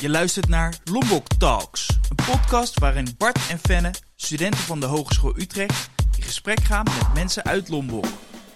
Je luistert naar Lombok Talks, een podcast waarin Bart en Fenne, studenten van de Hogeschool Utrecht, in gesprek gaan met mensen uit Lombok.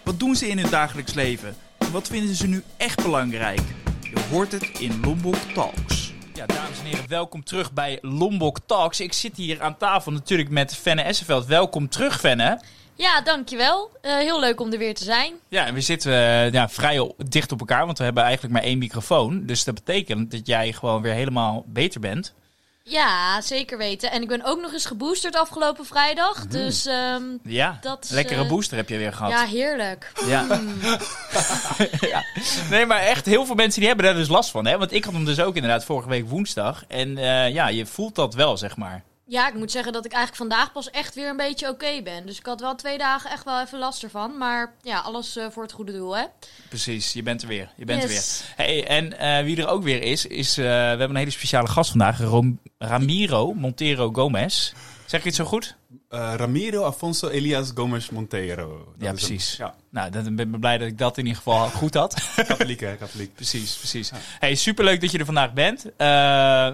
Wat doen ze in hun dagelijks leven en wat vinden ze nu echt belangrijk? Je hoort het in Lombok Talks. Ja, dames en heren, welkom terug bij Lombok Talks. Ik zit hier aan tafel natuurlijk met Fenne Essenveld. Welkom terug, Fenne. Ja, dankjewel. Uh, heel leuk om er weer te zijn. Ja, en we zitten uh, ja, vrij dicht op elkaar, want we hebben eigenlijk maar één microfoon. Dus dat betekent dat jij gewoon weer helemaal beter bent. Ja, zeker weten. En ik ben ook nog eens geboosterd afgelopen vrijdag. Dus um, ja, dat lekkere uh, booster heb je weer gehad. Ja, heerlijk. Ja. Mm. ja. Nee, maar echt heel veel mensen die hebben daar dus last van. Hè? Want ik had hem dus ook inderdaad vorige week woensdag. En ja, je voelt dat wel, zeg maar. Ja, ik moet zeggen dat ik eigenlijk vandaag pas echt weer een beetje oké ben. Dus ik had wel twee dagen echt wel even last ervan. Maar ja, alles uh, voor het goede doel, hè? Precies, je bent er weer. Je bent er weer. Hey, en uh, wie er ook weer is, is uh, we hebben een hele speciale gast vandaag. Rom Ramiro Montero Gomez. Zeg ik het zo goed? Uh, Ramiro Afonso Elias Gomes Monteiro. Dat ja, precies. ja. Nou, dan ben ik blij dat ik dat in ieder geval goed had. katholiek, hè? Katholiek. Precies, precies. Ja. Hey, superleuk dat je er vandaag bent. Uh,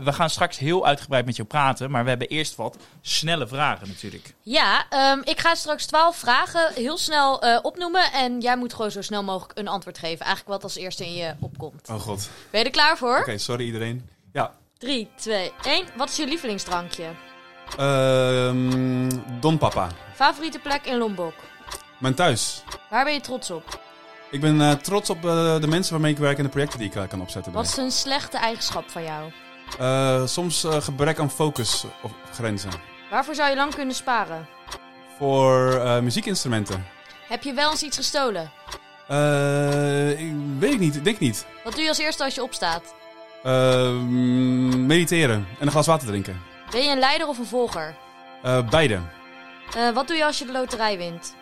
we gaan straks heel uitgebreid met jou praten, maar we hebben eerst wat snelle vragen natuurlijk. Ja, um, ik ga straks twaalf vragen heel snel uh, opnoemen en jij moet gewoon zo snel mogelijk een antwoord geven. Eigenlijk wat als eerste in je opkomt. Oh god. Ben je er klaar voor? Oké, okay, sorry iedereen. Ja. 3, 2, 1. Wat is je lievelingsdrankje? Uh, Don Papa. Favoriete plek in Lombok? Mijn thuis. Waar ben je trots op? Ik ben uh, trots op uh, de mensen waarmee ik werk en de projecten die ik uh, kan opzetten. Wat is een slechte eigenschap van jou? soms gebrek aan focus of grenzen. Waarvoor zou je lang kunnen sparen? Voor muziekinstrumenten. Heb je wel eens iets gestolen? ik weet ik niet, ik denk niet. Wat doe je als eerste als je opstaat? Ehm, mediteren en een glas water drinken. Ben je een leider of een volger? Uh, beide. Uh, wat doe je als je de loterij wint?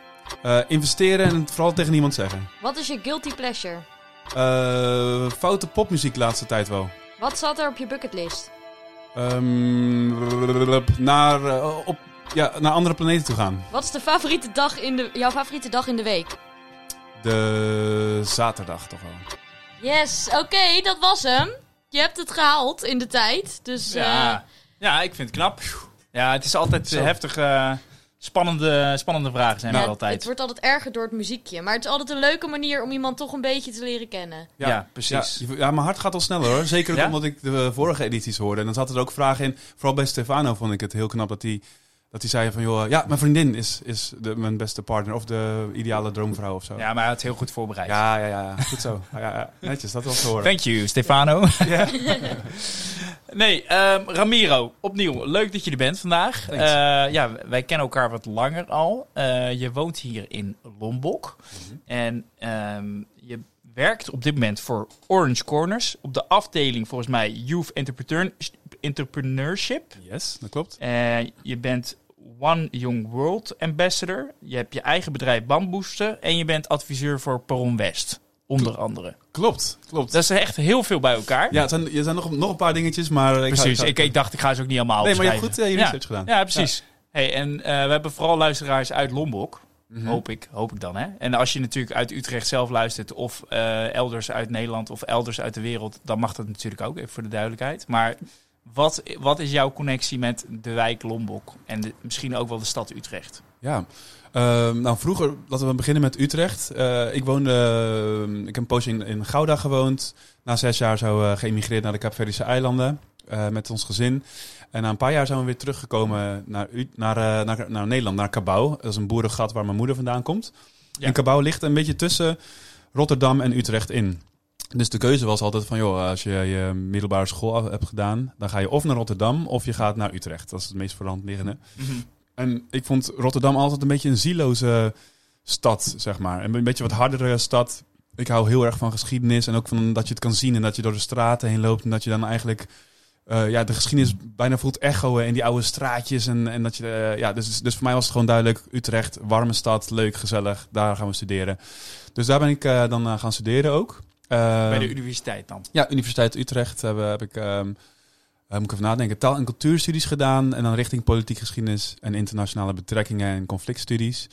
Uh, investeren en vooral tegen niemand zeggen. Wat is je guilty pleasure? foute popmuziek de laatste tijd wel. Wat zat er op je bucketlist? Um, naar, op, ja, naar andere planeten toe gaan. Wat is de favoriete dag in de, jouw favoriete dag in de week? De zaterdag toch wel. Yes, oké, okay, dat was hem. Je hebt het gehaald in de tijd. Dus ja. Ja, ik vind het knap. Ja, het is altijd Zo. heftig. Uh, spannende, spannende vragen zijn ja, er altijd. Het wordt altijd erger door het muziekje. Maar het is altijd een leuke manier om iemand toch een beetje te leren kennen. Ja, ja precies. Ja, ja, mijn hart gaat al sneller hoor. Zeker omdat ik de vorige edities hoorde. En dan zaten er ook vragen in. Vooral bij Stefano vond ik het heel knap dat hij... Dat hij zei van, joh, ja, mijn vriendin is, is de, mijn beste partner of de ideale droomvrouw of zo. Ja, maar hij had heel goed voorbereid. Ja, ja, ja. Goed zo. ja, ja, netjes, dat was horen. Thank you, Stefano. Ja. Nee, um, Ramiro, opnieuw. Leuk dat je er bent vandaag. Uh, ja, wij kennen elkaar wat langer al. Uh, je woont hier in Lombok. Mm -hmm. En um, je werkt op dit moment voor Orange Corners. Op de afdeling volgens mij Youth Entrepreneur Entrepreneurship. Yes, dat klopt. Uh, je bent One Young World Ambassador. Je hebt je eigen bedrijf Bamboesten. En je bent adviseur voor Peron West. Onder andere. Klopt, klopt. Dat is echt heel veel bij elkaar. Ja, er zijn, er zijn nog, nog een paar dingetjes, maar... Precies, ik, ga, ik, ik, dacht ik ga ze ook niet allemaal Nee, maar je hebt goed uh, je research ja. gedaan. Ja, precies. Ja. Hey, en uh, we hebben vooral luisteraars uit Lombok. Mm -hmm. Hoop ik, hoop ik dan. Hè? En als je natuurlijk uit Utrecht zelf luistert, of uh, elders uit Nederland, of elders uit de wereld, dan mag dat natuurlijk ook, even voor de duidelijkheid. Maar wat, wat is jouw connectie met de wijk Lombok en de, misschien ook wel de stad Utrecht? Ja, uh, nou vroeger, laten we beginnen met Utrecht. Uh, ik woonde, uh, ik heb een poosje in, in, Gouda gewoond. Na zes jaar zo uh, geëmigreerd naar de Kaapverdische eilanden met ons gezin. En na een paar jaar zijn we weer teruggekomen naar, naar, naar, naar Nederland, naar Cabau. Dat is een boerengat waar mijn moeder vandaan komt. Ja. En Cabau ligt een beetje tussen Rotterdam en Utrecht in. Dus de keuze was altijd van, joh, als je je middelbare school hebt gedaan, dan ga je of naar Rotterdam of je gaat naar Utrecht. Dat is het meest voor de hand liggende. Mm -hmm. En ik vond Rotterdam altijd een beetje een zieloze stad, zeg maar. Een beetje wat hardere stad. Ik hou heel erg van geschiedenis en ook van dat je het kan zien en dat je door de straten heen loopt en dat je dan eigenlijk uh, ja, de geschiedenis bijna voelt echoen in die oude straatjes. En, en dat je, uh, ja, dus, dus voor mij was het gewoon duidelijk: Utrecht, warme stad, leuk, gezellig, daar gaan we studeren. Dus daar ben ik uh, dan gaan studeren ook. Bij de universiteit dan? Ja, Universiteit Utrecht heb, heb ik. Um, uh, moet ik even nadenken, taal- en cultuurstudies gedaan. En dan richting politiek geschiedenis en internationale betrekkingen en conflictstudies.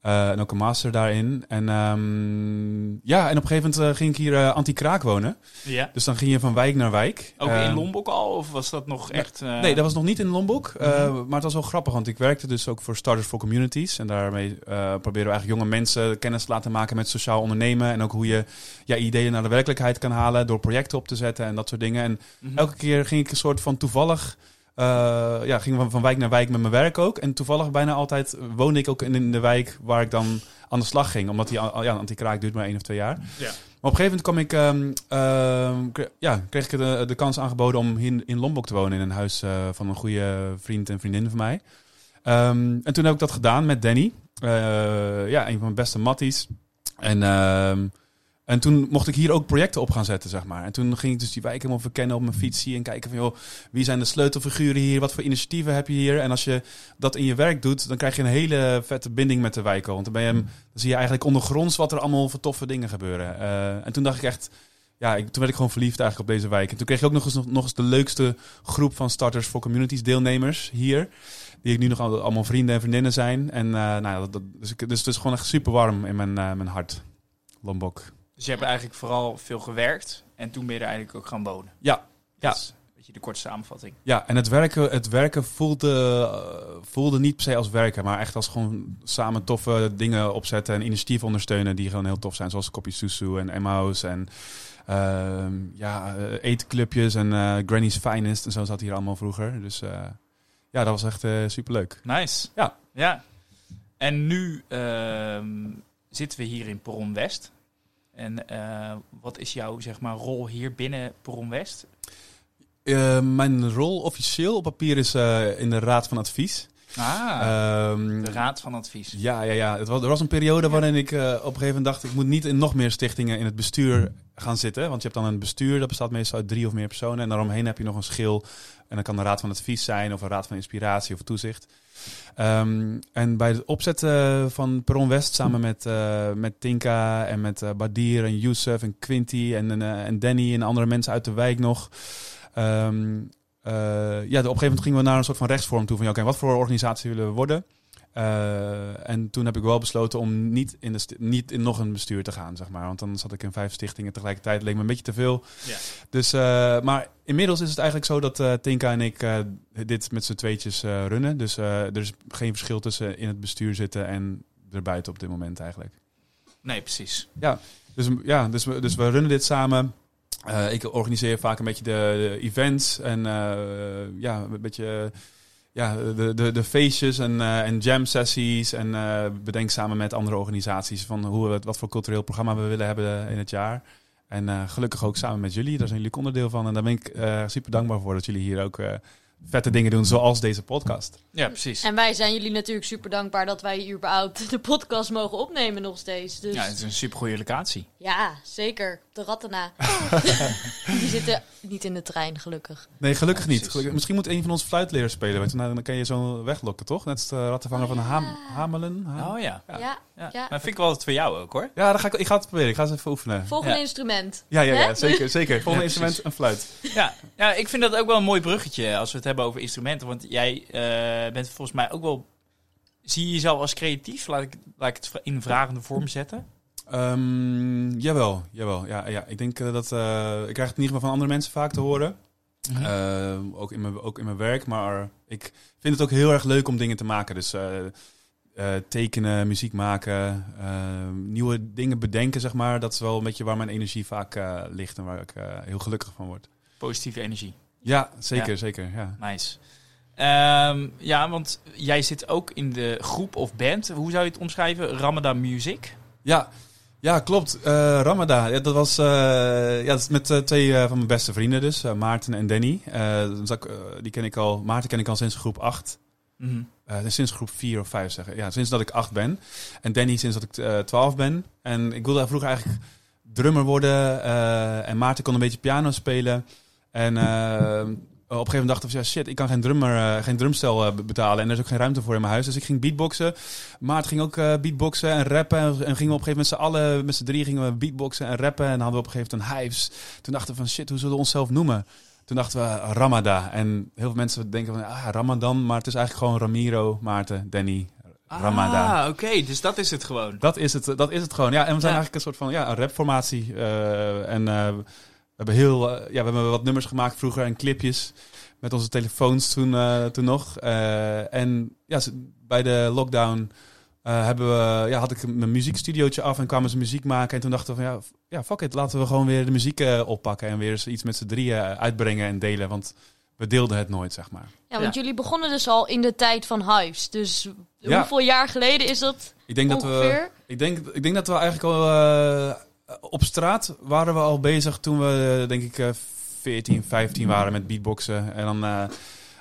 Eh, en ook een master daarin. En ehm, ja, en op een gegeven moment eh, ging ik hier eh, anti-kraak wonen. Ja. Dus dan ging je van wijk naar wijk. Ook in Lombok al? Of was dat nog echt... Nee, dat was nog niet in Lombok. Mhm. maar het was wel grappig, want ik werkte dus ook voor Starters for Communities. En daarmee proberen we eigenlijk jonge mensen kennis te laten maken met sociaal ondernemen. En ook hoe je ja, ideeën naar de werkelijkheid kan halen door projecten op te zetten en dat soort dingen. En Mhm. elke keer ging ik een soort van toevallig. Eh ja, ging van, van wijk naar wijk met mijn werk ook. En toevallig bijna altijd woonde ik ook in, in de wijk waar ik dan aan de slag ging. Omdat die ja, anti-kraak duurt maar één of twee jaar. Ja. Maar op een gegeven moment kwam ik, ehm, ehm, kre- ja, kreeg ik de, de kans aangeboden om in, in Lombok te wonen. In een huis eh, van een goede vriend en vriendin van mij. Ehm, en toen heb ik dat gedaan met Danny. Eh, ja, een van mijn beste matties. En, en toen mocht ik hier ook projecten op gaan zetten, zeg maar. En toen ging ik dus die wijk helemaal verkennen op mijn fietsie. En kijken van, joh, wie zijn de sleutelfiguren hier? Wat voor initiatieven heb je hier? En als je dat in je werk doet, dan krijg je een hele vette binding met de wijk. al. Want dan, ben je, dan zie je eigenlijk ondergronds wat er allemaal voor toffe dingen gebeuren. Eh, en toen dacht ik echt... Ja, ik, toen werd ik gewoon verliefd eigenlijk op deze wijk. En toen kreeg ik ook nog eens, nog, nog eens de leukste groep van Starters for Communities deelnemers hier. Die ik nu nog al- allemaal vrienden en vriendinnen zijn. En eh, nou, dat- dus, ik, dus het is gewoon echt super warm in mijn, eh, mijn hart. Lombok. Dus je hebt eigenlijk vooral veel gewerkt. En toen ben je er eigenlijk ook gaan wonen. Ja, ja. Dat een beetje de korte samenvatting. Ja, en het werken, het werken voelde, eh, voelde niet per se als werken, maar echt als gewoon samen toffe dingen opzetten en initiatieven ondersteunen die gewoon heel tof zijn. Zoals Kopje Susu en Emmaus en ehm, ja, eh, eetclubjes en eh, Granny's Finest en zo zat hier allemaal vroeger. Dus ja, dat was echt eh, superleuk. Nice. Ja. Ja. En nu ehm, zitten we hier in Perron West. En eh, wat is jouw zeg maar, rol hier binnen Perron West? Eh, mijn rol officieel op papier is eh, in de Raad van Advies. Ah, Ehm, de Raad van Advies. Ja, ja, ja. Het was, er was een periode waarin ik op een gegeven moment dacht... ik moet niet in nog meer stichtingen in het bestuur gaan zitten. Want je hebt dan een bestuur, dat bestaat meestal uit drie of meer personen. En daaromheen heb je nog een schil. En dan kan de raad van advies zijn... of een raad van inspiratie of toezicht. Ehm, en bij het opzetten van Perron West... samen met, eh, met Tinka en met eh, Badir en Youssef en Quinty... En, eh, en Danny en andere mensen uit de wijk nog... Eh, ja, op een gegeven moment gingen we naar een soort van rechtsvorm toe. Van ja, oké, wat voor organisatie willen we worden? Eh, en toen heb ik wel besloten om niet in, de niet in nog een bestuur te gaan, zeg maar. Want dan zat ik in vijf stichtingen tegelijkertijd. leek me een beetje te veel. Ja. Dus, eh, maar inmiddels is het eigenlijk zo dat eh, Tinka en ik dit met z'n tweetjes runnen. Dus er is geen verschil tussen in het bestuur zitten en erbuiten op dit moment eigenlijk. Nee, precies. Dus ja, dus we, dus we runnen dit samen. Ik organiseer vaak een beetje de, de events en ja, een beetje ja, de, de, de feestjes en, eh, en jam sessies. En eh, bedenk samen met andere organisaties van hoe we, wat voor cultureel programma we willen hebben in het jaar. En eh, gelukkig ook samen met jullie. Daar zijn jullie onderdeel van. En daar ben ik super dankbaar voor dat jullie hier ook vette dingen doen, zoals deze podcast. Ja, precies. En wij zijn jullie natuurlijk super dankbaar dat wij überhaupt de podcast mogen opnemen nog steeds. Dus Ja, ja, het is een supergoeie locatie. zeker. De ratten na. Die zitten niet in de trein, gelukkig. Nee, gelukkig Ja, niet. Gelukkig- misschien moet een van ons fluitleerders spelen. Want dan, dan kan je zo weglokken, toch? Net als de rattenvanger van Ham, Hamelen. Ha- Oh ja. Ja, Ja. Ja. Ja. Maar vind ik wel wat voor jou ook hoor. Ja, dan ga ik, ik ga het proberen. Ik ga het even oefenen. volgende Ja. instrument. Ja, ja, ja zeker. zeker. Volgende Ja, instrument, een fluit. Ja. ja, ik vind dat ook wel een mooi bruggetje als we het hebben over instrumenten. Want jij eh, bent volgens mij ook wel... Zie je jezelf als creatief? Laat ik, laat ik het in vragende vorm zetten. Ehm, jawel, jawel. Ja, ja. Ik denk eh, dat... eh, ik krijg het in ieder geval van andere mensen vaak te horen. Ehm, ook, in mijn, ook in mijn werk. Maar ik vind het ook heel erg leuk om dingen te maken. Dus tekenen, muziek maken, ehm, nieuwe dingen bedenken, zeg maar. Dat is wel een beetje waar mijn energie vaak ligt en waar ik heel gelukkig van word. Positieve energie. Ja, zeker, Ja. zeker. Ja. Nice. Ehm, ja, want jij zit ook in de groep of band. Hoe zou je het omschrijven? Ramadan Music. Ja, ja klopt. Eh Ramada, ja, dat was eh, ja, dat is met eh, twee van mijn beste vrienden dus, Maarten en Danny. Die ken ik al, Maarten ken ik al sinds groep 8. Mhm. Sinds groep 4 of 5 zeggen. Ja, sinds dat ik 8 ben. En Danny sinds dat ik eh 12 ben. En ik wilde vroeger eigenlijk drummer worden. en Maarten kon een beetje piano spelen. En eh, op een gegeven moment dacht ik van ja, shit, ik kan geen drummer, eh, geen drumstel eh, be- betalen. En er is ook geen ruimte voor in mijn huis. Dus ik ging beatboxen. Maarten ging ook beatboxen en rappen. En, en gingen we op een gegeven moment met z'n allen, met z'n drie gingen we beatboxen en rappen. En dan hadden we op een gegeven moment een hives. Toen dachten we van shit, hoe zullen we onszelf noemen? Toen dachten we Ramada. En heel veel mensen denken van ah, Ramadan. Maar het is eigenlijk gewoon Ramiro, Maarten, Danny, Ramadan. Ah, oké. Dus dat is het gewoon. Dat is het, dat is het gewoon. Ja, en we zijn Ja. eigenlijk een soort van ja, een rapformatie. en hebben heel, eh, ja, we hebben wat nummers gemaakt vroeger en clipjes met onze telefoons toen, eh, toen nog. Eh, en ja, ze- bij de lockdown eh, hebben we, ja, had ik mijn muziekstudiootje af en kwamen ze muziek maken. En toen dachten we van ja, ja fuck it, laten we gewoon weer de muziek eh, oppakken en weer eens iets met z'n drieën eh, uitbrengen en delen. Want we deelden het nooit, zeg maar. Ja, want Ja. jullie begonnen dus al in de tijd van Hives. Dus Ja. hoeveel jaar geleden is dat Ik denk dat we. ongeveer? Ik denk, ik denk dat we eigenlijk al eh, op straat waren we al bezig toen we eh, denk ik eh 14, 15 waren met beatboxen. En dan eh,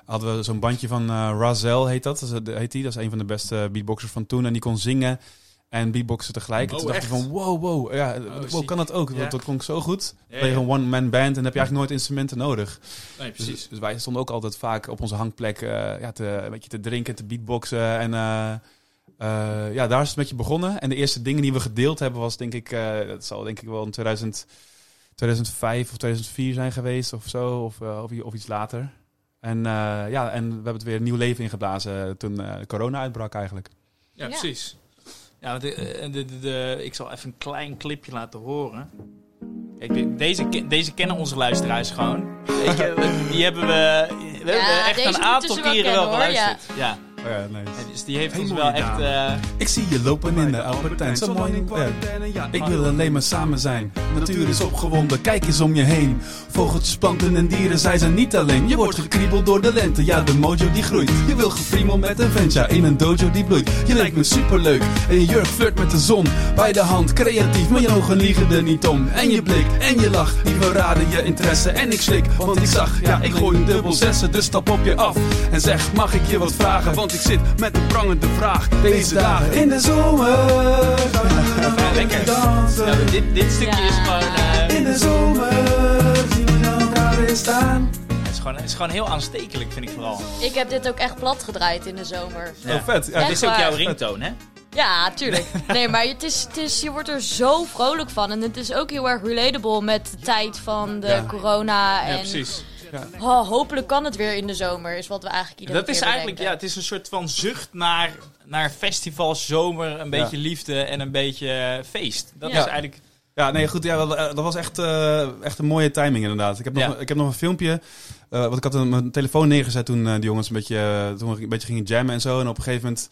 hadden we zo'n bandje van eh Razel heet dat. dat is, heet die. Dat is een van de beste beatboxers van toen. En die kon zingen en beatboxen tegelijk. en Oh, toen dacht ik van wow, wow. Ja, wow, ziek. kan dat ook? Ja. Want dat klonk zo goed. Ja, een one-man band en heb je eigenlijk nooit instrumenten nodig. Nee, Dus, dus wij stonden ook altijd vaak op onze hangplek eh, ja, te, een beetje te drinken, te beatboxen. En eh, ja, daar is het met je begonnen. En de eerste dingen die we gedeeld hebben was denk ik, eh, dat zal denk ik wel in 2000, 2005 of 2004 zijn geweest of zo. Of, eh, of, iets later. En eh, ja, en we hebben het weer een nieuw leven ingeblazen toen eh, corona uitbrak eigenlijk. Ja, Ja. precies. Ja, want de, de, de, de- ik zal even een klein clipje laten horen. Kijk, deze, deze kennen onze luisteraars gewoon. Weet je, we- die hebben we, we hebben echt een aantal wel keren kennen, wel hoor, geluisterd. Ja. Oh ja, nice. Dus die heeft ons wel echt... eh, Ik zie je lopen in de Albertijn, zo mooi. Ja. Ik wil alleen maar samen zijn. Natuur is opgewonden, kijk eens om je heen. Vogeltjes, planten en dieren, zij zijn niet alleen. Je wordt gekriebeld door de lente, ja, de mojo die groeit. Je wil gefriemel met een vent, ja, in een dojo die bloeit. Je lijkt me superleuk en je jurk flirt met de zon. Bij de hand, creatief, maar je ogen liegen er niet om. En je blik en je lach, die verraden je interesse. En ik schrik, want ik zag, ja, ik gooi een dubbel zessen. Dus stap op je af en zeg, mag ik je wat vragen? Want ik zit met een prangende vraag. Deze dagen in de zomer. Ja, lekker. Dansen. dit, dit stukje Ja. is gewoon... eh, In de zomer zien we elkaar weer staan. het, is gewoon, het is gewoon heel aanstekelijk, vind ik vooral. Ik heb dit ook echt plat gedraaid in de zomer. Ja. Oh, vet. Ja, Dit is ook jouw ringtoon, hè? Ja, tuurlijk. Nee, maar het is, het is, je wordt er zo vrolijk van. En het is ook heel erg relatable met de tijd van de Ja. corona. En Ja, precies. Oh, hopelijk kan het weer in de zomer, is wat we eigenlijk iedere Dat is keer eigenlijk, ja, het is een soort van zucht naar, naar festivals, zomer, een beetje liefde en een beetje eh, feest. Dat Ja. is eigenlijk... Ja, nee, goed. Ja, wel, eh, dat was echt, eh, echt een mooie timing inderdaad. Ik heb nog, Ja. ik heb nog een filmpje. eh want ik had een, mijn telefoon neergezet toen eh, die jongens een beetje, toen we een beetje gingen jammen en zo. En op een gegeven moment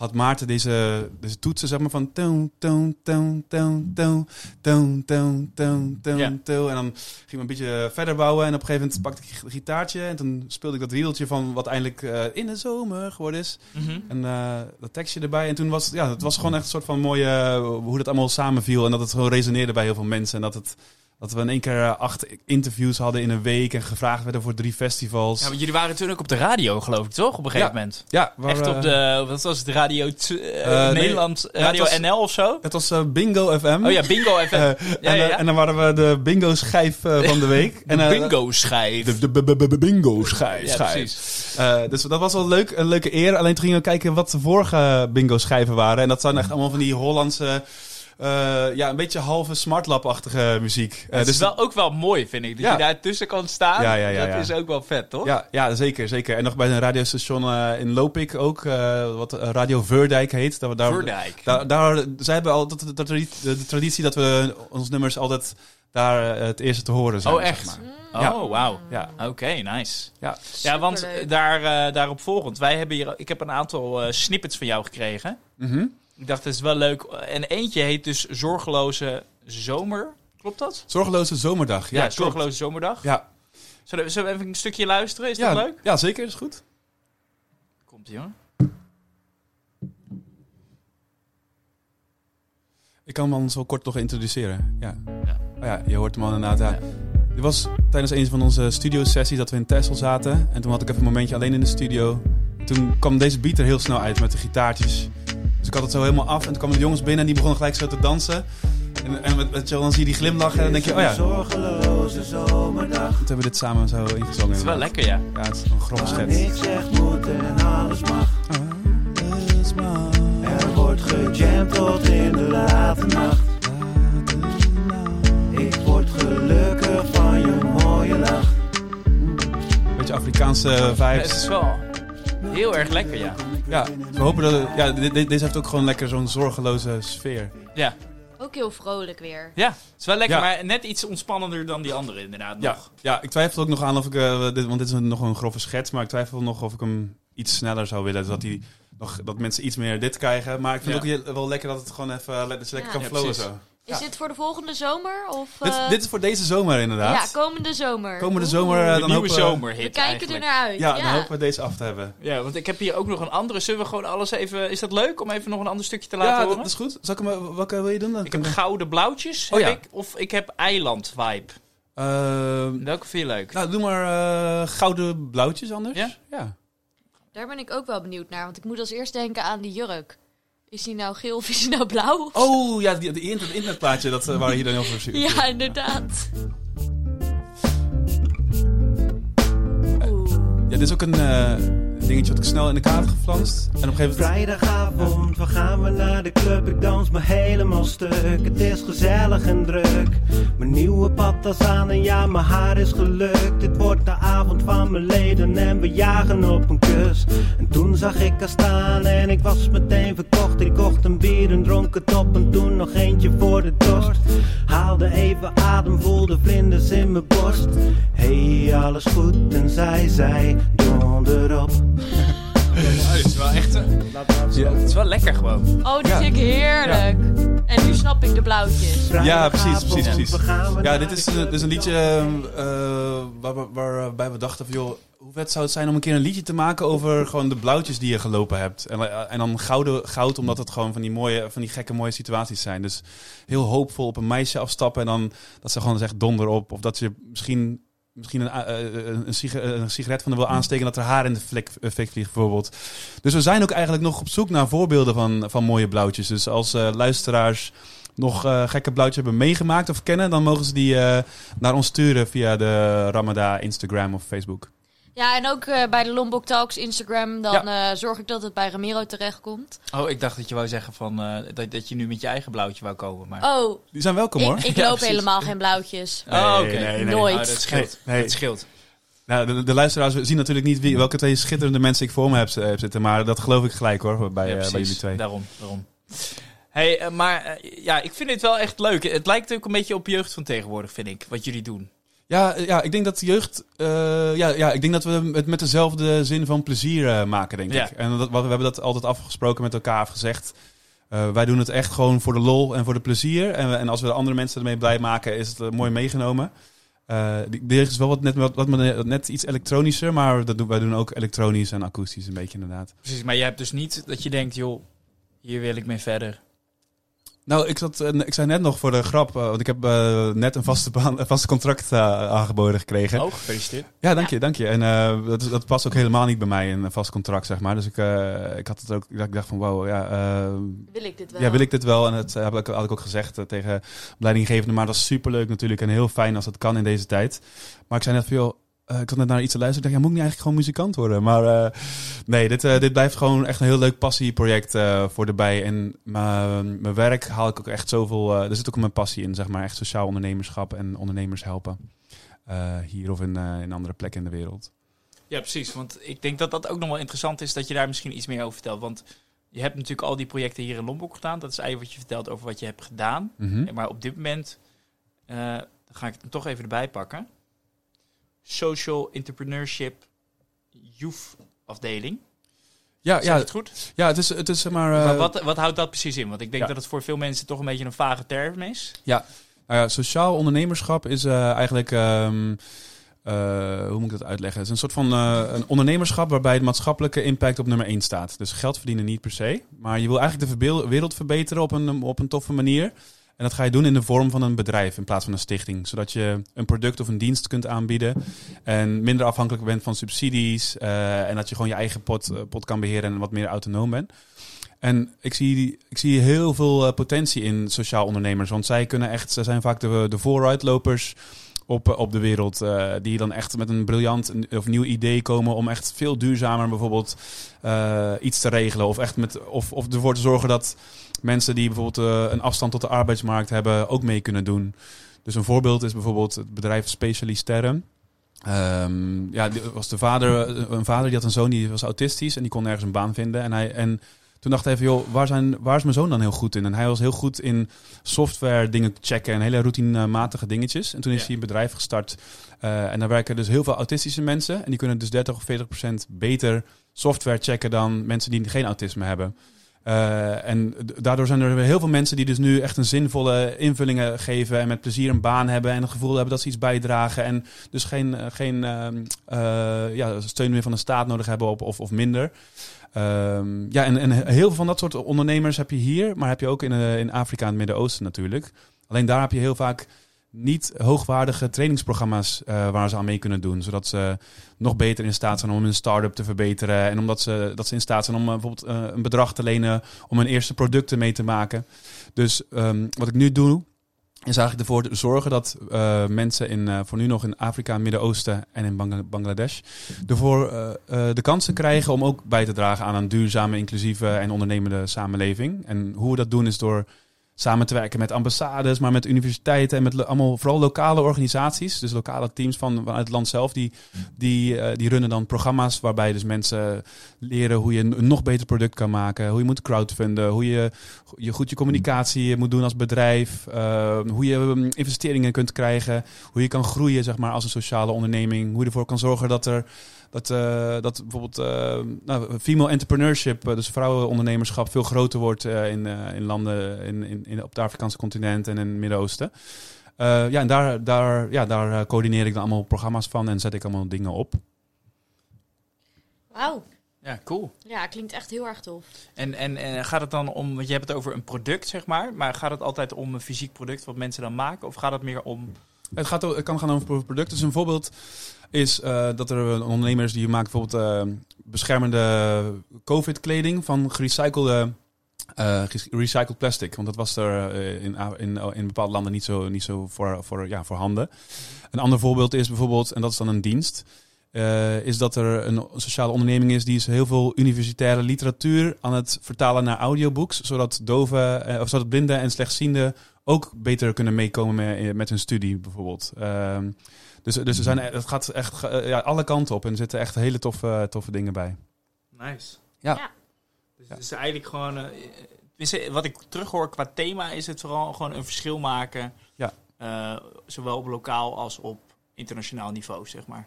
had Maarten deze, deze toetsen, zeg maar, van toon, toon, toon, toon, toon, toon, toon, toon, toon, toon. En dan ging we een beetje verder bouwen. En op een gegeven moment pakte ik een gitaartje. En toen speelde ik dat riedeltje van wat eindelijk eh, in de zomer geworden is. Mhm. En eh, dat tekstje erbij. En toen was ja, het was gewoon echt een soort van mooie, eh, hoe dat allemaal samenviel. En dat het gewoon resoneerde bij heel veel mensen. En dat, het, dat we in één keer eh, acht interviews hadden in een week. En gevraagd werden voor drie festivals. Ja, want jullie waren toen ook op de radio, geloof ik, toch? Op een gegeven Ja. moment. Ja, waar Echt op de, wat was het, Radio eh, nee. Nederland, Radio was- NL of zo? Het was eh, Bingo FM. Oh ja, Bingo FM. Eh, ja, en, ja, eh, en dan waren we de bingo schijf eh, van de week. en, de eh, bingo schijf. De, de, de- de- bingo schijf. precies. Eh, dus dat was wel leuk, een leuke eer. Alleen toen gingen we kijken wat de vorige bingo schijven waren. En dat zijn echt allemaal van die Hollandse, eh, ja, een beetje halve smartlap-achtige muziek. Eh, Het dus is wel, ook wel mooi, vind ik. Dat Ja. je daar tussen kan staan. Ja, ja, ja, dat ja. is ook wel vet, toch? Ja, ja, zeker, zeker. En nog bij een radiostation eh, in Lopik ook, eh, wat eh, Radio Verdijk heet. Dat we daar, daar, daar, zij hebben al de, de, de, tradi- de- de traditie dat we onze nummers altijd daar eh, het eerste te horen zijn. Oh, zeg echt? maar. Mm, Ja. Oh, wauw. Ja, Oké, nice. ja. Ja, want daar, eh, daarop volgend. Wij hebben hier, ik heb een aantal eh, snippets van jou gekregen. Mhm. Ik dacht, het is wel leuk. En eentje heet dus Zorgeloze Zomer. Klopt dat? Zorgeloze zomerdag. Ja, Ja, klopt. Zorgeloze Zomerdag. Ja. Zullen, we, zullen we even een stukje luisteren? Is ja, dat leuk? Ja, zeker. Is goed. Komt ie hoor. Ik kan hem anders wel kort nog introduceren. Ja. Ja. Oh ja, je hoort hem al inderdaad. Ja. Dit was tijdens een van onze studio-sessies dat we in Texel zaten. En toen had ik even een momentje alleen in de studio. Toen kwam deze beat er heel snel uit met de gitaartjes. Dus ik had het zo helemaal af. En toen kwamen de jongens binnen en die begonnen gelijk zo te dansen. En, en met, dan zie je die glimlachen en dan denk je, oh ja, toen Zorgeloze zomerdag. hebben we dit samen zo ingezongen. Het is wel lekker, ja. Ja, het is een grove Waar schets. niks echt moet en alles mag. Alles maar Er wordt gejamd tot in de late nacht. Ik word gelukkig van je mooie lach. Beetje Afrikaanse Het vibes. is wel... Heel erg lekker, ja. Ja, we hopen dat... Ja, de- de- deze heeft ook gewoon lekker zo'n zorgeloze sfeer. Ja, Ook heel vrolijk weer. ja. Het is wel lekker, Ja. maar net iets ontspannender dan die andere inderdaad Ja, nog. ja, ik twijfel ook nog aan of ik... eh, dit, want dit is een, nog een grove schets, maar ik twijfel nog of ik hem iets sneller zou willen. Zodat, die, nog, dat mensen iets meer dit krijgen. Maar ik vind Ja. het ook heel- wel lekker dat het gewoon even... Dat je lekker Ja. kan Ja, flowen precies. zo. Is Ja. dit voor de volgende zomer? Of, Dit, eh, dit is voor deze zomer inderdaad. Ja, komende zomer. Komende zomer, eh, De dan nieuwe hopen we- zomerhit We kijken eigenlijk. er naar uit. Ja, Ja, dan hopen we deze af te hebben. Ja, want ik heb hier ook nog een andere. Zullen we gewoon alles even... Is dat leuk om even nog een ander stukje te laten Ja, horen? dat is goed. Zal ik hem, welke wil je doen dan? Ik heb gouden blauwtjes, Oh, heb ja. ik. Of ik heb eiland vibe. Ehm, Welke vind je leuk? nou, doe maar eh, gouden blauwtjes anders. Ja? Ja. Daar ben ik ook wel benieuwd naar. Want ik moet als eerst denken aan die jurk. Is die nou geel of is die nou blauw? Oh, ja, die, die internet, internetplaatje, dat, eh, waar hier dan heel veel Ja, inderdaad. Ja, dit is ook een eh, dingetje wat ik snel in de kaart geflanst. En op een gegeven moment... Vrijdagavond, waar gaan we naar de club? Ik dans me helemaal stuk. Het is gezellig en druk. Mijn nieuwe patas aan en ja, mijn haar is gelukt. Dit wordt de avond van mijn leden en we jagen op een kus. En toen zag ik haar staan en ik was meteen verkocht. Ik kocht een bier en dronk het op en toen nog eentje voor de dorst. Haalde even adem, voelde vlinders in mijn borst. Hey, alles goed en zij zei donderop. Oh, Ja. Het is wel lekker gewoon. Oh, die Ja. vind ik heerlijk. En nu snap ik de blauwtjes. Ja, precies, precies, precies. Ja, dit is, een- dit is een liedje eh, waar, waar- waarbij we dachten van... joh, hoe vet zou het zijn om een keer een liedje te maken over gewoon de blauwtjes die je gelopen hebt. En, eh, en dan gouden, goud, omdat het gewoon van die, mooie, van die gekke mooie situaties zijn. Dus heel hoopvol op een meisje afstappen en dan dat ze gewoon zegt donder op. Of dat je misschien, misschien een, eh, eh, een, siga- een sigaret van haar wil aansteken en dat er haar in de flik, eh, vliegt bijvoorbeeld. Dus we zijn ook eigenlijk nog op zoek naar voorbeelden van, van mooie blauwtjes. Dus als luisteraars nog gekke blauwtjes hebben meegemaakt of kennen, dan mogen ze die naar ons sturen via de Ramada Instagram of Facebook. Ja, en ook eh, bij de Lombok Talks Instagram. Dan eh, zorg ik dat het bij Ramiro terechtkomt. Oh, ik dacht dat je wou zeggen van, eh, dat, dat je nu met je eigen blauwtje wou komen. Maar... Oh, Die zijn welkom hoor. ik, Ja, loop precies. helemaal geen blauwtjes. Oh, oké. Nee, nee, nee. Nooit. Oh, dat scheelt. Nee, nee. Dat scheelt. Nou, de, de luisteraars zien natuurlijk niet wie, welke twee schitterende mensen ik voor me heb, heb zitten, maar dat geloof ik gelijk hoor, bij, Ja, precies. bij jullie twee. Daarom, daarom. Hey, maar ja, ik vind het wel echt leuk. Het lijkt ook een beetje op jeugd van tegenwoordig, vind ik, wat jullie doen. Ja, eh, ja, ik denk dat de jeugd. eh, ja, ja, ik denk dat we het met dezelfde zin van plezier eh, maken, denk Ja. ik. En dat, we hebben dat altijd afgesproken met elkaar afgezegd. Wij doen het echt gewoon voor de lol en voor de plezier. En, we- en als we de andere mensen ermee blij maken, is het mooi meegenomen. Jeugd is wel wat net, wat, wat, net iets elektronischer, maar dat doen, wij doen ook elektronisch en akoestisch een beetje inderdaad. Precies, maar je hebt dus niet dat je denkt, joh, hier wil ik mee verder. Nou, ik, zat, eh, ik zei net nog voor de grap, eh, want ik heb eh, net een vaste, baan, een vaste contract aangeboden gekregen. Oh, gefeliciteerd. Ja, dank je, dank je. En eh, dat, dat past ook helemaal niet bij mij, een vast contract, zeg maar. Dus ik, eh, ik had het ook, ik dacht van, wow, ja, Wil ik dit wel? ja, wil ik dit wel? En dat heb ik, had ik ook gezegd tegen leidinggevende, maar dat is superleuk natuurlijk en heel fijn als dat kan in deze tijd. Maar ik zei net van, joh, eh, ik zat net naar iets te luisteren. Ik dacht, ja, moet ik niet eigenlijk gewoon muzikant worden? Maar eh, nee, dit, eh, dit blijft gewoon echt een heel leuk passieproject voor erbij. En mijn mijn werk haal ik ook echt zoveel, er zit ook mijn passie in, zeg maar. Echt sociaal ondernemerschap en ondernemers helpen. Hier of in, in andere plekken in de wereld. Ja, precies. Want ik denk dat dat ook nog wel interessant is dat je daar misschien iets meer over vertelt. Want je hebt natuurlijk al die projecten hier in Lombok gedaan. Dat is eigenlijk wat je vertelt over wat je hebt gedaan. Mhm. Maar op dit moment dan ga ik het toch even erbij pakken. Social Entrepreneurship Youth afdeling. Ja, Zeg ja, het goed? ja, het is, het is zeg maar... eh, maar wat, wat houdt dat precies in? Want ik denk ja. dat het voor veel mensen toch een beetje een vage term is. Nou ja, sociaal ondernemerschap is eh, eigenlijk. ehm, eh, hoe moet ik dat uitleggen? Het is een soort van een ondernemerschap waarbij de maatschappelijke impact op nummer 1 staat. Dus geld verdienen niet per se. Maar je wil eigenlijk de wereld verbeteren op een, op een toffe manier. En dat ga je doen in de vorm van een bedrijf in plaats van een stichting. Zodat je een product of een dienst kunt aanbieden. En minder afhankelijk bent van subsidies. eh, en dat je gewoon je eigen pot, eh, pot kan beheren en wat meer autonoom bent. En ik zie, ik zie heel veel eh, potentie in sociaal ondernemers. Want zij kunnen echt, zij zijn vaak de, de vooruitlopers op, op de wereld. die dan echt met een briljant of nieuw idee komen om echt veel duurzamer bijvoorbeeld iets te regelen. Of echt met, of, of ervoor te zorgen dat mensen die bijvoorbeeld eh, een afstand tot de arbeidsmarkt hebben ook mee kunnen doen. Dus een voorbeeld is bijvoorbeeld het bedrijf Specialisterren. Ehm, ja, was de vader, een vader die had een zoon die was autistisch en die kon nergens een baan vinden. En, hij, en toen dacht hij even, joh, waar, zijn, waar is mijn zoon dan heel goed in? En hij was heel goed in software dingen checken en hele routinematige dingetjes. En toen is Ja. hij een bedrijf gestart. Eh, en daar werken dus heel veel autistische mensen. En die kunnen dus 30 of 40 procent beter software checken dan mensen die geen autisme hebben. Eh, en daardoor zijn er heel veel mensen die dus nu echt een zinvolle invullingen geven en met plezier een baan hebben en het gevoel hebben dat ze iets bijdragen en dus geen, eh, geen ehm, eh, ja, steun meer van de staat nodig hebben of, of minder. Ehm, ja, en, en heel veel van dat soort ondernemers heb je hier, maar heb je ook in, in Afrika en het Midden-Oosten natuurlijk. Alleen daar heb je heel vaak niet hoogwaardige trainingsprogramma's eh, waar ze aan mee kunnen doen. Zodat ze nog beter in staat zijn om hun start-up te verbeteren. En omdat ze, dat ze in staat zijn om eh, bijvoorbeeld eh, een bedrag te lenen om hun eerste producten mee te maken. Dus ehm, wat ik nu doe, is eigenlijk ervoor zorgen dat mensen in, voor nu nog in Afrika, Midden-Oosten en in Bangla- Bangladesh ervoor de kansen krijgen om ook bij te dragen aan een duurzame, inclusieve en ondernemende samenleving. En hoe we dat doen is door samen te werken met ambassades, maar met universiteiten en met allemaal vooral lokale organisaties. Dus lokale teams van, vanuit het land zelf, die, die, eh, die runnen dan programma's waarbij dus mensen leren hoe je een een nog beter product kan maken, hoe je moet crowdfunden, hoe je, je goed je communicatie moet doen als bedrijf, eh, hoe je mm, investeringen kunt krijgen, hoe je kan groeien zeg maar, als een sociale onderneming, hoe je ervoor kan zorgen dat er dat, eh, dat bijvoorbeeld eh, nou, female entrepreneurship, eh, dus vrouwenondernemerschap, veel groter wordt eh, in, eh, in landen in, in, in, op het Afrikaanse continent en in het Midden-Oosten. Eh, ja, en daar, daar, ja, daar coördineer ik dan allemaal programma's van en zet ik allemaal dingen op. Wauw. Ja, cool. Ja, klinkt echt heel erg tof. En, en, en gaat het dan om, want je hebt het over een product, zeg maar. Maar gaat het altijd om een fysiek product wat mensen dan maken? Of gaat het meer om... Het, gaat, het kan gaan over producten. Dus een voorbeeld is eh, dat er een ondernemer is die maakt bijvoorbeeld eh, beschermende COVID-kleding van gerecyclede, ges- recycled plastic. Want dat was er in, in, in bepaalde landen niet zo, niet zo voor, voor, ja, voorhanden. Een ander voorbeeld is bijvoorbeeld, en dat is dan een dienst, is dat er een sociale onderneming is die is heel veel universitaire literatuur aan het vertalen naar audiobooks, zodat doven, of zodat blinden en slechtzienden ook beter kunnen meekomen met, met hun studie bijvoorbeeld. Ehm, dus, dus er zijn, het gaat echt eh, ja, alle kanten op en er zitten echt hele toffe, toffe dingen bij. Nice. Ja. Ja. Dus het is eigenlijk gewoon... eh, tenminste, wat ik terughoor qua thema is het vooral gewoon een verschil maken. Ja. Eh, zowel op lokaal als op internationaal niveau, zeg maar.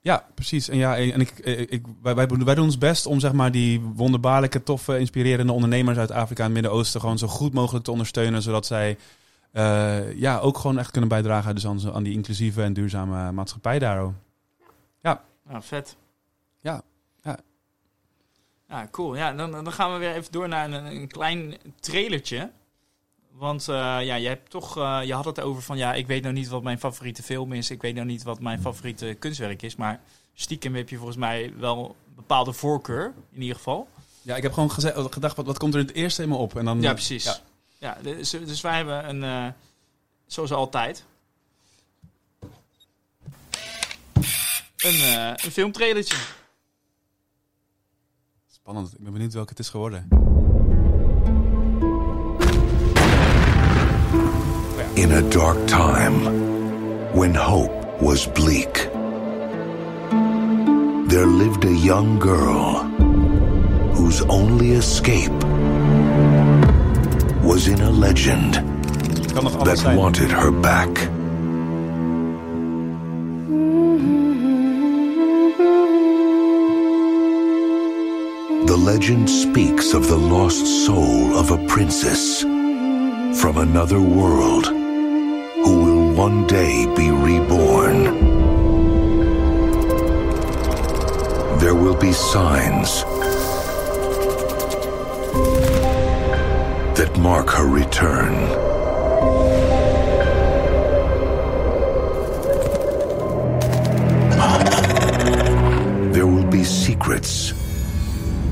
Ja, precies. En, ja, en ik, ik, wij, wij, doen- wij doen ons best om zeg maar, die wonderbaarlijke, toffe, inspirerende ondernemers uit Afrika en het Midden-Oosten gewoon zo goed mogelijk te ondersteunen, zodat zij eh, ja, ook gewoon echt kunnen bijdragen dus aan, aan die inclusieve en duurzame maatschappij daar. ook. Nou, vet. Ja, ja. Ja, cool. Ja, dan, dan gaan we weer even door naar een, een klein trailertje. Want eh, ja, je hebt toch, eh, je had het over van ja, ik weet nou niet wat mijn favoriete film is. Ik weet nou niet wat mijn favoriete kunstwerk is. Maar stiekem heb je volgens mij wel een bepaalde voorkeur, in ieder geval. Ja, ik heb gewoon gedacht, wat, wat komt er in het eerste helemaal op? En dan, Ja, precies. Ja. Ja. dus, dus wij hebben een, eh, zoals altijd, een, eh een filmtrailertje. Spannend. Ik ben benieuwd welke het is geworden. In a dark time, when hope was bleak, there lived a young girl whose only escape was in a legend Het kan nog alles that zijn. wanted her back. The legend speaks of the lost soul of a princess from another world who will one day be reborn. There will be signs that mark her return. There will be secrets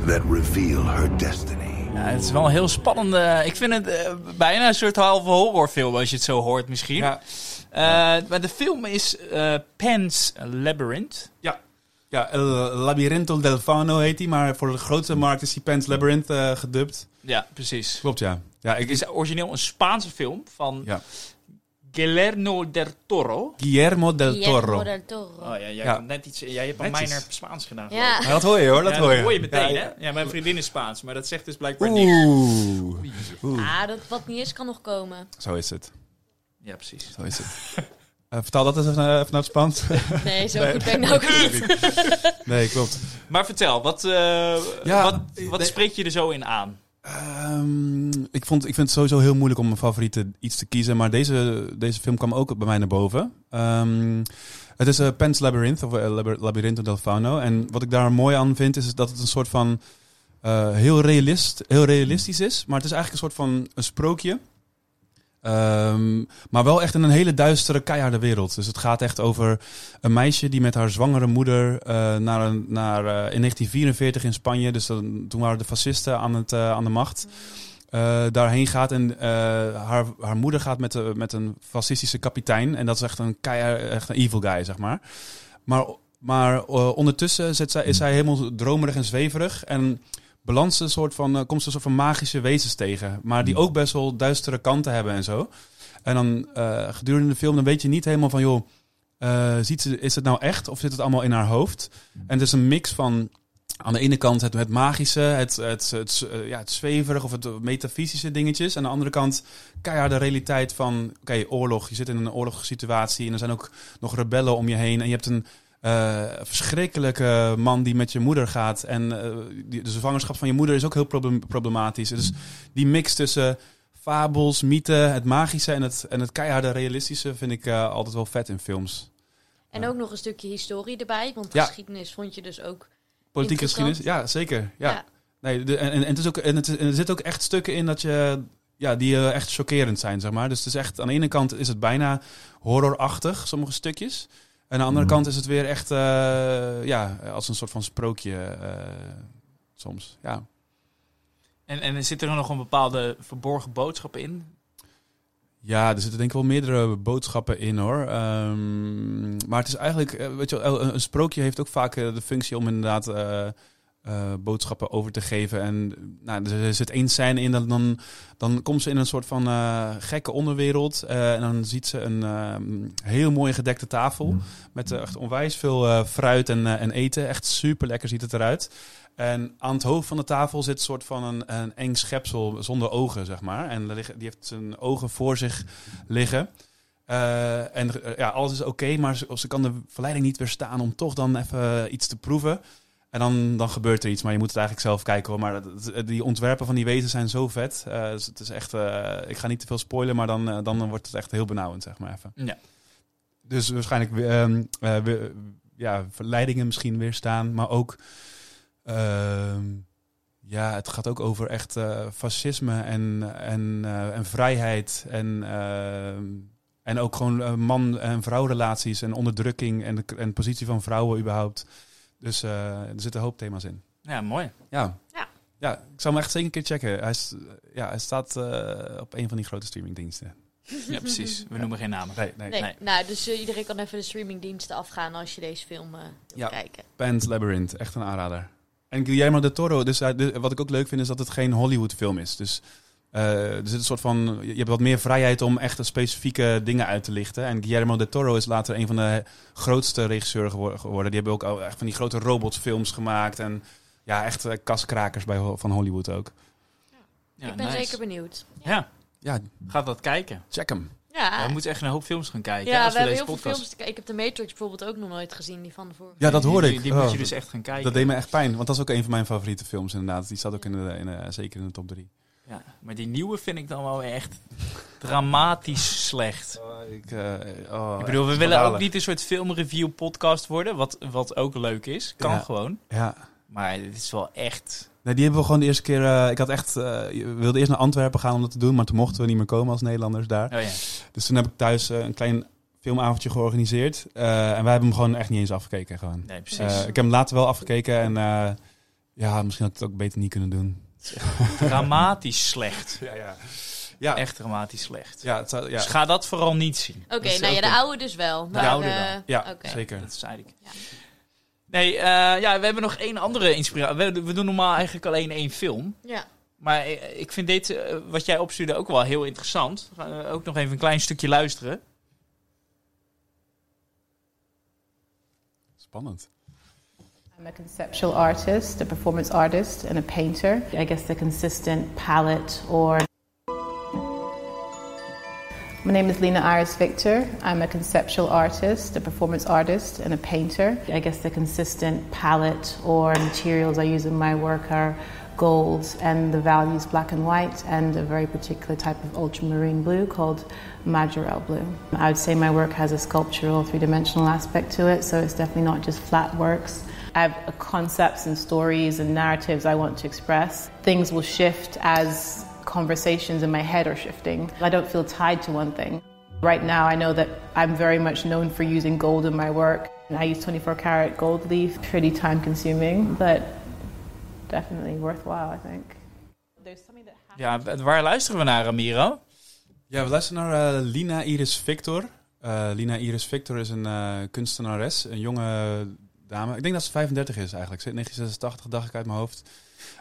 that reveal her destiny. Ja, het is wel een heel spannende. Ik vind het eh, bijna een soort halve horrorfilm als je het zo hoort, misschien. Ja, Eh, maar de film is eh Pan's Labyrinth. ja. Ja, El Labirinto del Fano heet hij, maar voor de grootste markt is die Pan's Labyrinth eh, gedubt. Ja, precies. Klopt, ja. Ja, ik, Het is origineel een Spaanse film van Ja. Guillermo del Toro. Guillermo del Guillermo Toro. del Toro. Oh ja, jij, Ja. hebt net iets, jij hebt Netjes. mijner Spaans gedaan. Ja. Ja, dat hoor je hoor, dat Ja, hoor je. hoor je meteen, Ja, hè? Ja, mijn vriendin is Spaans, maar dat zegt dus blijkbaar niks. Oeh. Oeh. Ah, dat wat niet is, kan nog komen. Zo is het. Ja, precies. Zo is het. Eh, vertaal dat eens even, naar- even naar het Spaans. Nee, zo goed ben ik nou ook niet. nee, klopt. Maar vertel, wat, eh, Ja, wat, wat nee. spreekt je er zo in aan? Ehm, ik, vond, ik vind het sowieso heel moeilijk om mijn favoriete iets te kiezen. Maar deze, deze film kwam ook bij mij naar boven. Ehm, het is uh, Pan's Labyrinth, of uh, Labyr- Labyrinth del Fauno. En wat ik daar mooi aan vind, is dat het een soort van... eh, heel, realist, heel realistisch is. Maar het is eigenlijk een soort van een sprookje. Ehm, maar wel echt in een hele duistere, keiharde wereld. Dus het gaat echt over een meisje die met haar zwangere moeder eh, naar, een, naar eh, in 1944 in Spanje, dus dan, toen waren de fascisten aan, het, eh, aan de macht, eh, daarheen gaat. En eh, haar, haar moeder gaat met, de, met een fascistische kapitein. En dat is echt een, keihard, echt een evil guy, zeg maar. Maar, maar ondertussen zit zij, is zij helemaal dromerig en zweverig. En ze een soort van, eh, komt ze een soort van magische wezens tegen. Maar die ook best wel duistere kanten hebben en zo. En dan eh, gedurende de film, dan weet je niet helemaal van, joh, eh, ziet ze, is het nou echt of zit het allemaal in haar hoofd? En het is een mix van aan de ene kant het, het magische, het, het, het, ja, het zweverig of het metafysische dingetjes. Aan de andere kant keiharde realiteit van, oké, oorlog. Je zit in een oorlogssituatie en er zijn ook nog rebellen om je heen. En je hebt een eh, verschrikkelijke man die met je moeder gaat. En die, de zwangerschap van je moeder is ook heel problem- problematisch. Dus die mix tussen fabels, mythen, het magische en het, en het keiharde realistische vind ik eh, altijd wel vet in films. En ook nog een stukje historie erbij, want Ja. geschiedenis vond je dus ook. Politieke geschiedenis, ja, zeker. Ja. Ja. Nee, de, en, en, het is ook, en, het, en er zitten ook echt stukken in dat je, ja, die echt chockerend zijn, zeg maar. Dus het is echt, aan de ene kant is het bijna horrorachtig, sommige stukjes. En aan de andere Mhm. kant is het weer echt, eh, ja, als een soort van sprookje eh, soms. Ja. En, en zit er nog een bepaalde verborgen boodschap in? Ja, er zitten denk ik wel meerdere boodschappen in hoor. Ehm, maar het is eigenlijk, eh, weet je wel, een, sprookje heeft ook vaak de functie om inderdaad eh, boodschappen over te geven. En nou, er, zit één scène in, dan, dan, dan komt ze in een soort van eh, gekke onderwereld. eh, en dan ziet ze een heel mooie gedekte tafel met eh, echt onwijs veel fruit en, en eten. Echt super lekker ziet het eruit. En aan het hoofd van de tafel zit een soort van een, een eng schepsel zonder ogen, zeg maar. En die heeft zijn ogen voor zich liggen. En ja, alles is oké, maar ze, ze kan de verleiding niet weerstaan om toch dan even iets te proeven. En dan, dan gebeurt er iets, maar je moet het eigenlijk zelf kijken hoor. Maar die ontwerpen van die wezens zijn zo vet. Eh, dus het is echt, eh, ik ga niet te veel spoilen, maar dan, eh, dan wordt het echt heel benauwend, zeg maar even. Ja. Dus waarschijnlijk ehm, we- ja, verleidingen misschien weerstaan, maar ook... ehm, ja, het gaat ook over echt fascisme en, en, en vrijheid. En, ehm, en ook gewoon man- en vrouwrelaties en onderdrukking en de, en de positie van vrouwen überhaupt. Dus eh, er zitten een hoop thema's in. Ja, mooi. Ja. Ja. Ja, ik zou hem echt zeker een keer checken. Hij, is, ja, hij staat eh, op een van die grote streamingdiensten. Ja, precies. We noemen geen namen. Nee, nee. Nee, Nee. nou, dus eh, iedereen kan even de streamingdiensten afgaan als je deze film eh wil Ja. kijken. Pan's Labyrinth, echt een aanrader. En Guillermo del Toro, dus de- wat ik ook leuk vind, is dat het geen Hollywood film is. Dus eh, er zit een soort van, je hebt wat meer vrijheid om echt specifieke dingen uit te lichten. En Guillermo del Toro is later een van de grootste regisseurs gewor- geworden. Die hebben ook al echt van die grote robotfilms gemaakt. En ja, echt eh, kaskrakers bij, van Hollywood ook. Ja, ik ben nice. zeker benieuwd. Ja, Ja, gaat dat kijken. check hem. Ja, we moeten echt een hoop films gaan kijken ja als we we, hebben deze heel veel films te kijken. Ik heb de Matrix bijvoorbeeld ook nog nooit gezien, die van de vorige. Ja, dat hoorde die, ik. Die, moet Oh, je dus echt gaan kijken. Dat deed me echt pijn, want dat is ook een van mijn favoriete films inderdaad. Die staat ook in de, in de- zeker in de top drie. Ja, maar die nieuwe vind ik dan wel echt dramatisch slecht. ik, eh, oh, ik bedoel, we willen ook niet een soort filmreview podcast worden, wat, wat ook leuk is. Kan Ja. gewoon. Ja. Maar het is wel echt... Nee, die hebben we gewoon de eerste keer. eh, ik had echt. we wilden eerst naar Antwerpen gaan om dat te doen, maar toen mochten we niet meer komen als Nederlanders daar. Oh ja. Dus toen heb ik thuis een klein filmavondje georganiseerd. en wij hebben hem gewoon echt niet eens afgekeken. Gewoon. Nee, precies. Ik heb hem later wel afgekeken en ja, misschien had ik het ook beter niet kunnen doen. Dramatisch slecht. Ja, ja. Ja, Echt dramatisch slecht. Ja, het zou, ja. Dus ga dat vooral niet zien. Oké, nou ja, de oude dus wel. Maar, oude eh, wel. ja oké. zeker. Dat zei ik. Ja. Nee, eh, ja, we hebben nog één andere inspiratie. We, we doen normaal eigenlijk alleen één film. Ja. Maar eh, ik vind dit, wat jij opstuurde, ook wel heel interessant. We gaan, ook nog even een klein stukje luisteren. Spannend. I'm a conceptual artist, a performance artist, and a painter. I guess the consistent palette or. My name is Lena Iris Victor. I'm a conceptual artist, a performance artist, and a painter. I guess the consistent palette or materials I use in my work are gold and the values black and white and a very particular type of ultramarine blue called Majorel blue. I would say my work has a sculptural three-dimensional aspect to it, so it's definitely not just flat works. I have uh, concepts and stories and narratives I want to express. Things will shift as conversations in my head are shifting. I don't feel tied to one thing. Right now, I know that I'm very much known for using gold in my work. And I use 24 karat gold leaf, pretty time consuming, but definitely worthwhile, I think. There's something that happens. Ja, w- waar luisteren we naar, Ramiro? Ja, we luisteren naar eh, Lina Iris Victor. Eh, Lina Iris Victor is een eh, kunstenares, een jonge dame. Ik denk dat ze 35 is eigenlijk. Ze 1986 dacht ik uit mijn hoofd.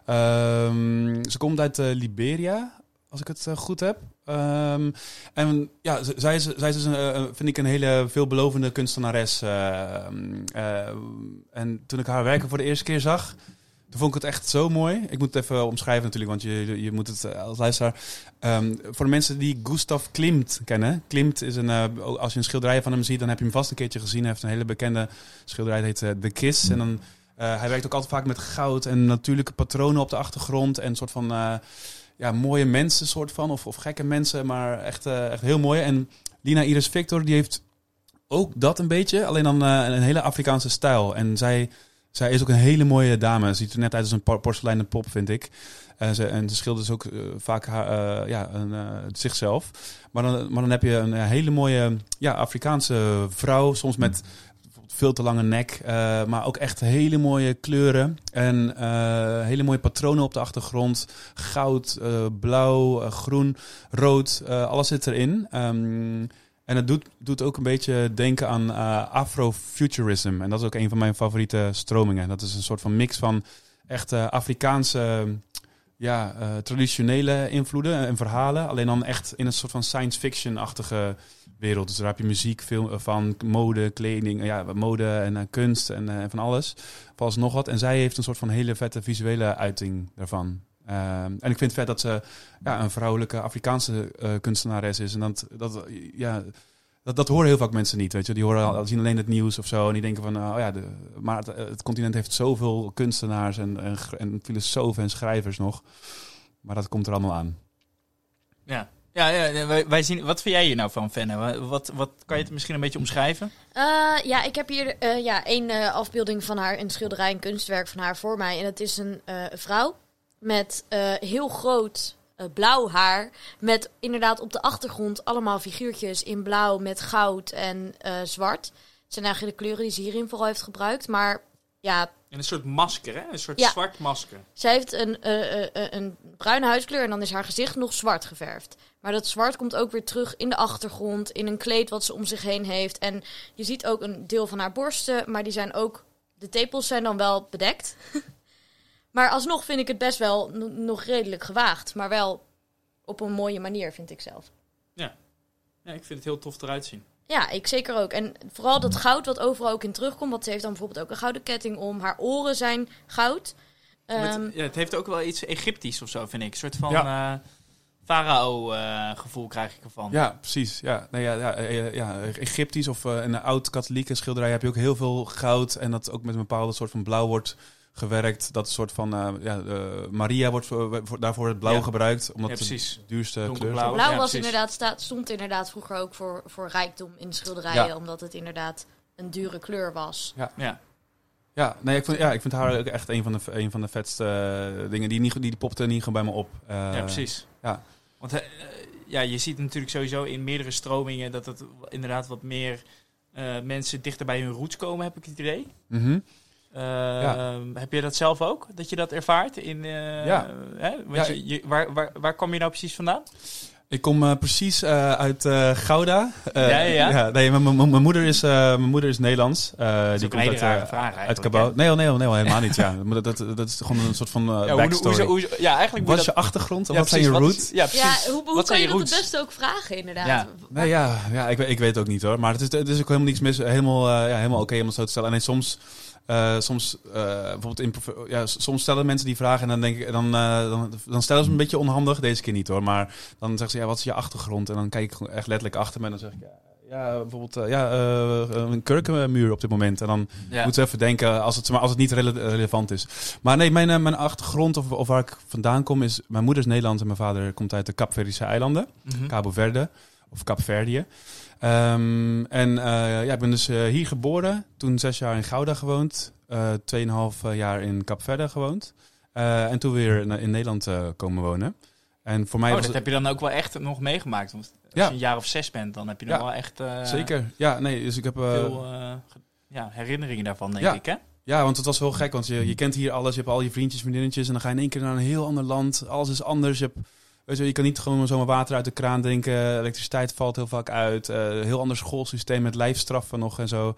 Ehm, ze komt uit eh, Liberia, als ik het eh, goed heb. Ehm, en ja, zij is, zij is dus een, eh, vind ik een hele veelbelovende kunstenares. eh, eh, en toen ik haar werken voor de eerste keer zag, toen vond ik het echt zo mooi. Ik moet het even omschrijven natuurlijk, want je, je moet het eh, als luisteraar... Ehm, voor de mensen die Gustav Klimt kennen. Klimt is een, eh, als je een schilderij van hem ziet, dan heb je hem vast een keertje gezien. Hij heeft een hele bekende schilderij, dat heet eh, The Kiss. En dan, hij werkt ook altijd vaak met goud en natuurlijke patronen op de achtergrond. En een soort van ja, mooie mensen, soort van, of, of gekke mensen, maar echt, echt heel mooi. En Lina Iris Victor, die heeft ook dat een beetje, alleen dan een hele Afrikaanse stijl. En zij, zij is ook een hele mooie dame. Ziet er net uit als een por- porseleinen pop, vind ik. En ze, en ze schildert dus ook eh, vaak eh, ja, een, eh, zichzelf. Maar dan, maar dan heb je een eh, hele mooie ja, Afrikaanse vrouw, soms met veel te lange nek, eh, maar ook echt hele mooie kleuren en eh, hele mooie patronen op de achtergrond. Goud, eh, blauw, eh, groen, rood, eh, alles zit erin. Ehm, en het doet, doet ook een beetje denken aan eh, Afrofuturism. En dat is ook een van mijn favoriete stromingen. Dat is een soort van mix van echt Afrikaanse eh, traditionele invloeden en verhalen. Alleen dan echt in een soort van science fiction-achtige wereld. Dus daar heb je muziek film, eh, van, mode, kleding, ja, mode en kunst en van alles. Van nog wat. En zij heeft een soort van hele vette visuele uiting daarvan. Ehm, en ik vind het vet dat ze ja, een vrouwelijke Afrikaanse eh, kunstenares is. En dat, dat, ja, dat, dat horen heel vaak mensen niet. Weet je? Die horen al, zien alleen het nieuws of zo. En die denken van, oh ja, de, maar het, het continent heeft zoveel kunstenaars en, en, en filosofen en schrijvers nog. Maar dat komt er allemaal aan. Ja. Ja, ja wij, wij zien, wat vind jij hier nou van, Fenne? Wat, wat kan je het misschien een beetje omschrijven? Eh, ja, ik heb hier eh, ja, één eh, afbeelding van haar, een schilderij, een kunstwerk van haar voor mij. En het is een eh, vrouw met eh, heel groot eh, blauw haar. Met inderdaad op de achtergrond allemaal figuurtjes in blauw met goud en eh, zwart. Het zijn eigenlijk de kleuren die ze hierin vooral heeft gebruikt. Maar ja, In een soort masker, hè? Een soort Ja. zwart masker. zij heeft een, een bruine huidskleur en dan is haar gezicht nog zwart geverfd. Maar dat zwart komt ook weer terug in de achtergrond, in een kleed wat ze om zich heen heeft. En je ziet ook een deel van haar borsten, maar die zijn ook... De tepels zijn dan wel bedekt. maar alsnog vind ik het best wel no- nog redelijk gewaagd. Maar wel op een mooie manier, vind ik zelf. Ja, ik vind het heel tof eruit zien. Ja, ik zeker ook. En vooral dat goud wat overal ook in terugkomt. Want ze heeft dan bijvoorbeeld ook een gouden ketting om. Haar oren zijn goud. Ehm, Met, ja, het heeft ook wel iets Egyptisch of zo, vind ik. Een soort van Ja. eh, farao-gevoel krijg ik ervan. Ja, precies. Ja, nee, ja, ja, eh, ja, Egyptisch of eh, een oud-katholieke schilderij heb je ook heel veel goud. En dat ook met een bepaalde soort van blauw wordt gewerkt. Dat soort van, eh, ja, eh, Maria wordt voor, voor- daarvoor het blauw Ja. gebruikt. Omdat Ja, het de duurste kleur is. Blauw Ja, was precies. inderdaad, staat, stond inderdaad vroeger ook voor, voor rijkdom in schilderijen, Ja. omdat het inderdaad een dure kleur was. Ja. Ja, nee, ik vind, ja, ik vind haar ook echt een van de, een van de vetste eh, dingen. Die, niet, die, die popte niet gewoon bij me op. Eh, ja, precies. ja. Want ja, je ziet natuurlijk sowieso in meerdere stromingen dat het inderdaad wat meer eh, mensen dichter bij hun roots komen, heb ik het idee. Eh, Heb je dat zelf ook? Dat je dat ervaart? In, eh, Ja. Hè? Want Ja, je, je- waar, waar, waar kom je nou precies vandaan? Ik kom eh, precies eh, uit eh, Gouda. Eh, Ja, ja, ja. nee, mijn- moeder is, eh, mijn moeder is Nederlands. Eh, Dat is die ook een hele uit, rare eh, vraag uit. Cabau. Nee, oh, nee, oh, nee, oh, helemaal niet. Ja. Dat, dat, dat is gewoon een soort van eh Ja, hoe, backstory. hoe, hoe, ja, eigenlijk wat is je achtergrond? Wat zijn je precies, roots? Ja, precies. Ja, hoe, hoe Wat kan je dat het beste ook vragen, inderdaad? Ja. Nee, ja, ja ik, weet- ik weet het ook niet hoor. Maar het is, het is ook helemaal niks mis. Helemaal, eh, ja, helemaal oké om het zo te stellen. Alleen soms, eh, soms, eh, bijvoorbeeld in, ja, soms stellen mensen die vragen en dan denk ik, dan, eh, dan, dan stellen ze een beetje onhandig. Deze keer niet hoor. Maar dan zeggen ze, ja, wat is je achtergrond? En dan kijk ik echt letterlijk achter me en dan zeg ik, ja, ja bijvoorbeeld, ja, een kurkenmuur op dit moment. En dan Ja. moet ze even denken als het, maar als het niet rele- relevant is. Maar nee, mijn, mijn achtergrond of, of waar ik vandaan kom is... Mijn moeder is Nederlands en mijn vader komt uit de Capverdische eilanden. Mhm. Cabo Verde of Capverdië. Ehm, en eh, ja, ik ben dus eh, hier geboren. Toen zes jaar in Gouda gewoond. eh 2,5 jaar in Capverde gewoond. En toen weer in, Nederland komen wonen. En voor mij Oh, dat het... heb je dan ook wel echt nog meegemaakt. Want als Ja. je een jaar of zes bent, dan heb je nog Ja. wel echt Zeker. Ja, nee, dus ik heb... veel ja, herinneringen daarvan, denk Ja. ik. Hè? Ja, want het was wel gek, want je, je kent hier alles. Je hebt al je vriendjes, vriendinnetjes. En dan ga je in één keer naar een heel ander land. Alles is anders. Je, hebt, weet je, je kan niet gewoon zomaar water uit de kraan drinken. Elektriciteit valt heel vaak uit. Eh, heel ander schoolsysteem met lijfstraffen nog en zo.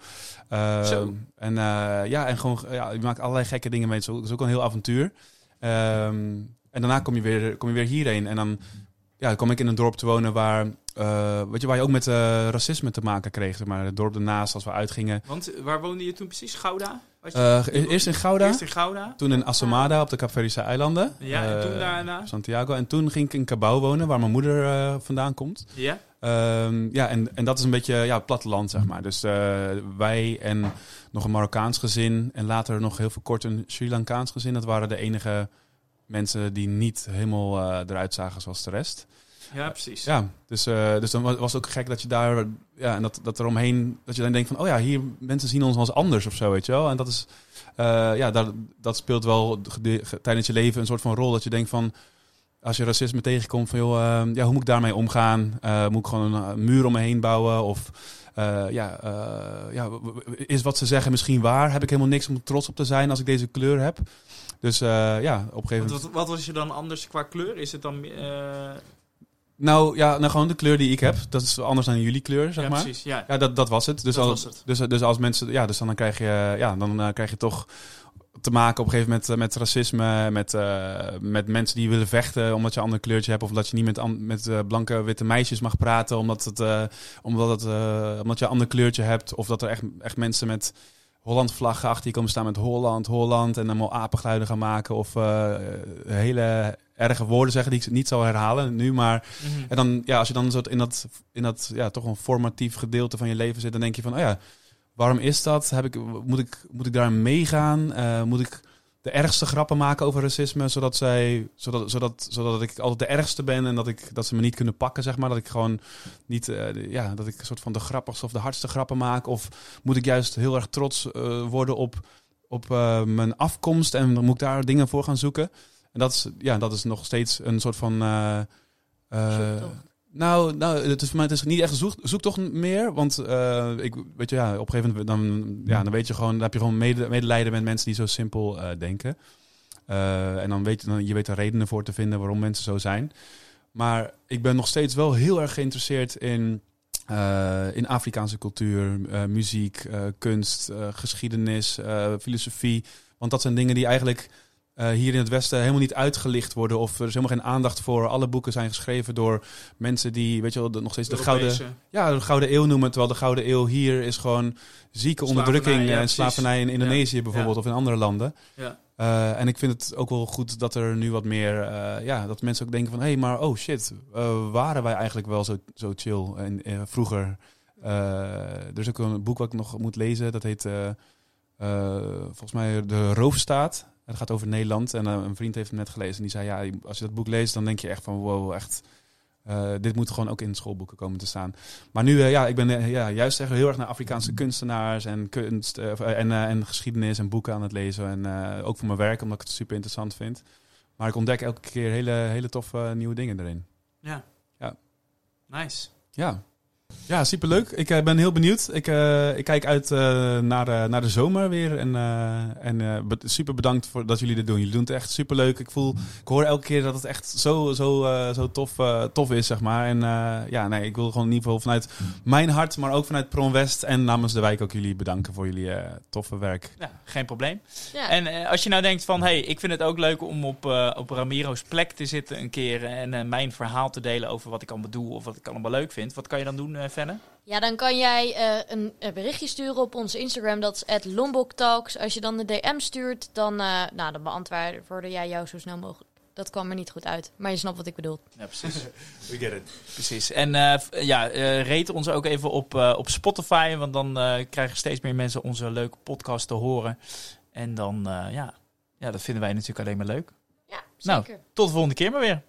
Eh, Zo. En eh, ja, en gewoon, ja, je maakt allerlei gekke dingen mee. Het is ook, het is ook een heel avontuur. Ehm, en daarna kom je, weer, kom je weer hierheen. En dan ja, dan kom ik in een dorp te wonen waar, eh, weet je, waar je ook met eh, racisme te maken kreeg. Maar het dorp ernaast, als we uitgingen. Want eh, waar woonde je toen precies? Gouda? Eerst in Gouda. Eerst in Gouda. Toen in Assomada op de Capverdische eilanden. Ja, en toen daarna? Santiago. En toen ging ik in Cabau wonen, waar mijn moeder vandaan komt. Ja? Ehm, ja, en, en dat is een beetje ja, het platteland, zeg maar. Dus wij en nog een Marokkaans gezin. En later nog heel veel kort een Sri Lankaans gezin. Dat waren de enige mensen die niet helemaal eruit zagen zoals de rest. Ja, precies. Ja, dus, eh, dus dan wa- was het ook gek dat je daar, ja, en dat, dat eromheen, dat je dan denkt van, oh ja, hier, mensen zien ons als anders of zo, weet je wel. En dat is, eh, ja, dat, dat speelt wel tijdens je leven een soort van rol, dat je denkt van, als je racisme tegenkomt, van joh, eh, ja, hoe moet ik daarmee omgaan? Eh, moet ik gewoon een muur om me heen bouwen? Of ja, ja, is wat ze zeggen misschien waar? Heb ik helemaal niks om trots op te zijn als ik deze kleur heb? Dus ja, op een gegeven moment... wat, wat was je dan anders qua kleur? Is het dan... Nou ja, nou gewoon de kleur die ik heb, dat is anders dan jullie kleur, zeg ja, maar. precies. Ja. Ja, dat, dat was het. Dus, Dat als, was het. Dus, dus als mensen, ja, dus dan krijg je, ja, dan eh, krijg je toch te maken op een gegeven moment eh, met racisme, met, eh, met mensen die willen vechten omdat je een ander kleurtje hebt, of dat je niet met, met blanke witte meisjes mag praten omdat, het, omdat, het, omdat je een ander kleurtje hebt, of dat er echt, echt mensen met Holland vlaggen achter je komen staan met Holland, Holland en allemaal apengeluiden gaan maken of eh, hele erge woorden zeggen die ik niet zal herhalen nu, maar Mhm. en dan, ja, als je dan zo in dat, in dat ja, toch een formatief gedeelte van je leven zit, dan denk je van, oh ja, waarom is dat? Heb ik, moet, ik, moet ik daar meegaan? Eh, moet ik de ergste grappen maken over racisme, zodat, zij, zodat, zodat, zodat ik altijd de ergste ben en dat, ik, dat ze me niet kunnen pakken, zeg maar. Dat ik gewoon niet, eh, ja, dat ik een soort van de grappigste of de hardste grappen maak. Of moet ik juist heel erg trots eh, worden op, op eh, mijn afkomst en dan moet ik daar dingen voor gaan zoeken. En dat is, ja, dat is nog steeds een soort van... nou, nou, het is voor het niet echt zoek, zoektocht meer. Want eh, ik weet je, ja, op een gegeven moment dan, ja, dan weet je gewoon, dan heb je gewoon mede, medelijden met mensen die zo simpel eh, denken. Eh, en dan weet je, dan, je weet er redenen voor te vinden waarom mensen zo zijn. Maar ik ben nog steeds wel heel erg geïnteresseerd in, in Afrikaanse cultuur, muziek, kunst, geschiedenis, filosofie. Want dat zijn dingen die eigenlijk eh, hier in het Westen helemaal niet uitgelicht worden. Of er is helemaal geen aandacht voor. Alle boeken zijn geschreven door mensen die, weet je wel, de- nog steeds de gouden, ja, de Gouden Eeuw noemen. Terwijl de Gouden Eeuw hier is gewoon zieke onderdrukking ja, en slavernij in Indonesië Ja. bijvoorbeeld Ja. of in andere landen. Ja. Eh, en ik vind het ook wel goed dat er nu wat meer, eh, ja, dat mensen ook denken van, hé, hey, maar oh shit, waren wij eigenlijk wel zo, zo chill en vroeger? Er is ook een boek wat ik nog moet lezen, dat heet volgens mij De Roofstaat. Dat gaat over Nederland en eh, een vriend heeft hem net gelezen en die zei, ja, als je dat boek leest, dan denk je echt van, wow, echt, eh, dit moet gewoon ook in schoolboeken komen te staan. Maar nu, eh, ja, ik ben ja, juist echt heel erg naar Afrikaanse kunstenaars en kunst en, en geschiedenis en boeken aan het lezen. En ook voor mijn werk, omdat ik het super interessant vind. Maar ik ontdek elke keer hele, hele toffe nieuwe dingen erin. Ja. Ja. Nice. Ja. Ja, superleuk. Ik eh, ben heel benieuwd. Ik, eh, ik kijk uit eh, naar, eh, naar de zomer weer. En, eh, en eh, be- super bedankt voor dat jullie dit doen. Jullie doen het echt superleuk. Ik voel, ik hoor elke keer dat het echt zo, zo, eh, zo tof, eh, tof is, zeg maar. En eh, ja, nee, ik wil gewoon in ieder geval vanuit mijn hart, maar ook vanuit Prom West en namens de wijk ook jullie bedanken voor jullie eh, toffe werk. Ja, geen probleem. Ja. En eh, als je nou denkt van, hey, ik vind het ook leuk om op, eh, op Ramiro's plek te zitten een keer en eh, mijn verhaal te delen over wat ik allemaal doe of wat ik allemaal leuk vind. Wat kan je dan doen, eh Fenne? Ja, dan kan jij eh, een, een berichtje sturen op onze Instagram. Dat is Lombok Talks. Als je dan de DM stuurt, dan, eh, nou, dan beantwoorden jij jou zo snel mogelijk. Dat kwam er niet goed uit, maar je snapt wat ik bedoel. Ja, precies. We get it. precies. En eh, ja, eh rate ons ook even op, eh, op Spotify, want dan eh, krijgen steeds meer mensen onze leuke podcast te horen. En dan, eh, ja, ja, dat vinden wij natuurlijk alleen maar leuk. Ja, Nou. zeker. Tot de volgende keer maar weer.